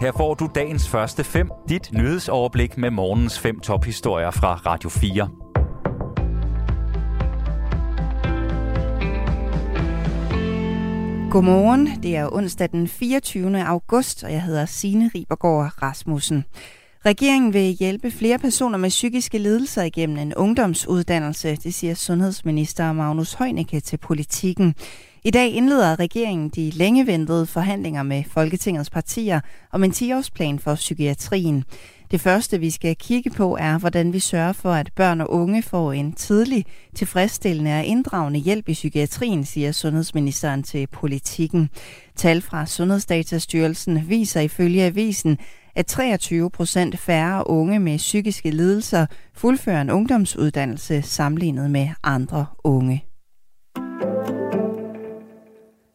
Her får du dagens første fem, dit nyhedsoverblik med morgens fem tophistorier fra Radio 4. Godmorgen, det er onsdag den 24. august, og jeg hedder Signe Ribergaard Rasmussen. Regeringen vil hjælpe flere personer med psykiske lidelser igennem en ungdomsuddannelse, det siger sundhedsminister Magnus Heunicke til politikken. I dag indleder regeringen de længeventede forhandlinger med Folketingets partier om en 10-årsplan for psykiatrien. Det første, vi skal kigge på, er, hvordan vi sørger for, at børn og unge får en tidlig, tilfredsstillende og inddragende hjælp i psykiatrien, siger sundhedsministeren til politikken. Tal fra Sundhedsdatastyrelsen viser ifølge avisen, at 23 procent færre unge med psykiske lidelser fuldfører en ungdomsuddannelse sammenlignet med andre unge.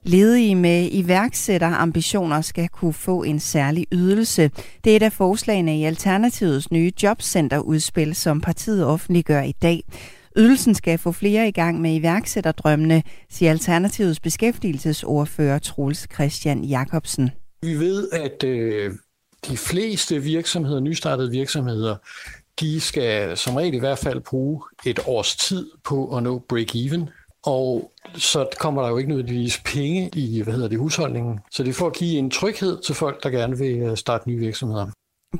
Ledige med iværksætterambitioner skal kunne få en særlig ydelse. Det er et af forslagene i Alternativets nye jobcenterudspil, som partiet offentliggør i dag. Ydelsen skal få flere i gang med iværksætterdrømmene, siger Alternativets beskæftigelsesordfører Troels Christian Jacobsen. Vi ved, at øh, de fleste virksomheder, nystartede virksomheder, de skal som regel i hvert fald bruge et års tid på at nå break-even. Og så kommer der jo ikke nødvendigvis penge i hvad hedder det, husholdningen. Så det er for at give en tryghed til folk, der gerne vil øh, starte nye virksomheder.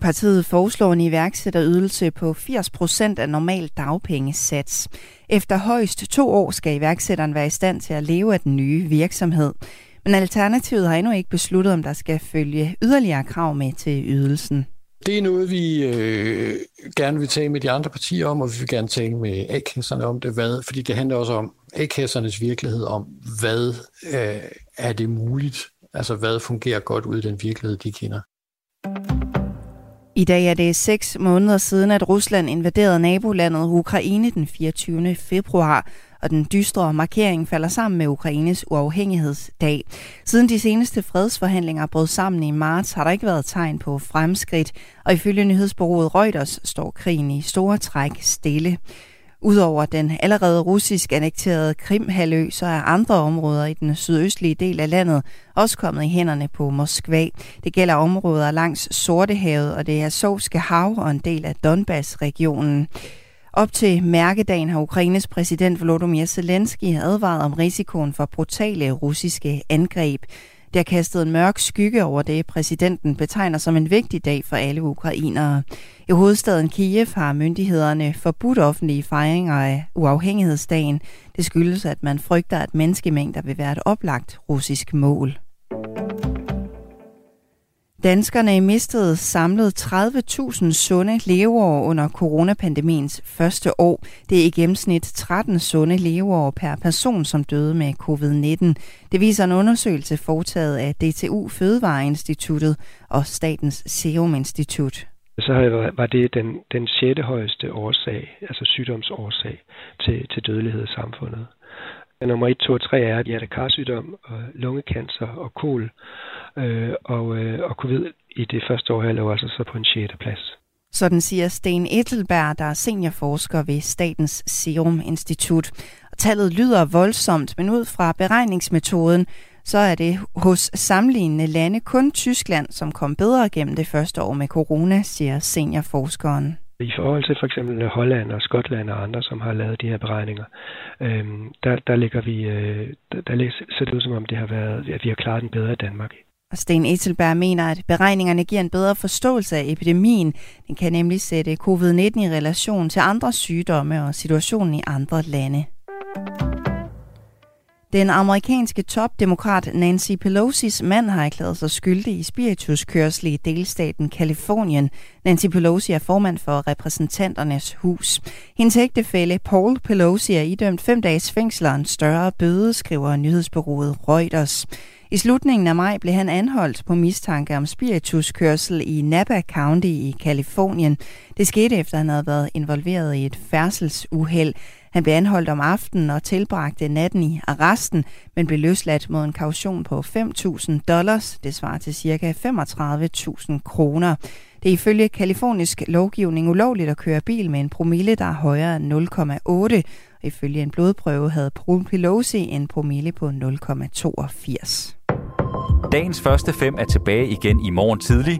Partiet foreslår en iværksætterydelse på 80 procent af normal dagpengesats. Efter højst to år skal iværksætteren være i stand til at leve af den nye virksomhed. Men Alternativet har endnu ikke besluttet, om der skal følge yderligere krav med til ydelsen. Det er noget, vi øh, gerne vil tale med de andre partier om, og vi vil gerne tale med A-kasserne om det, hvad, fordi det handler også om A-kassernes virkelighed, om hvad øh, er det muligt, altså hvad fungerer godt ud i den virkelighed, de kender. I dag er det seks måneder siden, at Rusland invaderede nabolandet Ukraine den 24. februar, og den dystre markering falder sammen med Ukraines uafhængighedsdag. Siden de seneste fredsforhandlinger brød sammen i marts, har der ikke været tegn på fremskridt, og ifølge nyhedsbureauet Reuters står krigen i store træk stille. Udover den allerede russisk annekterede Krimhalø, så er andre områder i den sydøstlige del af landet også kommet i hænderne på Moskva. Det gælder områder langs Sortehavet og det Azovske hav og en del af Donbass-regionen. Op til mærkedagen har Ukraines præsident Volodymyr Zelensky advaret om risikoen for brutale russiske angreb. Det har kastet en mørk skygge over det, præsidenten betegner som en vigtig dag for alle ukrainere. I hovedstaden Kiev har myndighederne forbudt offentlige fejringer af uafhængighedsdagen. Det skyldes, at man frygter, at menneskemængder vil være et oplagt russisk mål. Danskerne mistede samlet 30.000 sunde leveår under coronapandemiens første år. Det er i gennemsnit 13 sunde leveår per person, som døde med covid-19. Det viser en undersøgelse foretaget af DTU Fødevareinstituttet og Statens Serum Institut. Så var det den, den sjette højeste årsag, altså sygdomsårsag til, til dødelighed i samfundet. Nummer 1, 2 og 3 er hjertekarsygdom, og lungekancer og kol. Øh, og, øh, og covid i det første år her lå altså så på en 6. plads. Sådan siger Sten Ettelberg, der er seniorforsker ved Statens Serum Institut. Og tallet lyder voldsomt, men ud fra beregningsmetoden, så er det hos sammenlignende lande kun Tyskland, som kom bedre gennem det første år med corona, siger seniorforskeren. I forhold til for eksempel Holland og Skotland og andre, som har lavet de her beregninger, øh, der, der ligger vi, øh, der, der ser det ud som om, det har været, at vi har klaret den bedre i Danmark. Og Sten Etzelberg mener, at beregningerne giver en bedre forståelse af epidemien. Den kan nemlig sætte covid-19 i relation til andre sygdomme og situationen i andre lande. Den amerikanske topdemokrat Nancy Pelosi's mand har erklæret sig skyldig i spirituskørsel i delstaten Kalifornien. Nancy Pelosi er formand for repræsentanternes hus. Hendes ægtefælle Paul Pelosi er idømt fem dages fængsel og en større bøde, skriver nyhedsbureauet Reuters. I slutningen af maj blev han anholdt på mistanke om spirituskørsel i Napa County i Kalifornien. Det skete efter, at han havde været involveret i et færdselsuheld. Han blev anholdt om aftenen og tilbragte natten i arresten, men blev løsladt mod en kaution på 5.000 dollars. Det svarer til ca. 35.000 kroner. Det er ifølge kalifornisk lovgivning ulovligt at køre bil med en promille, der er højere end 0,8. Ifølge en blodprøve havde Paul Pelosi en promille på 0,82. Dagens første fem er tilbage igen i morgen tidlig.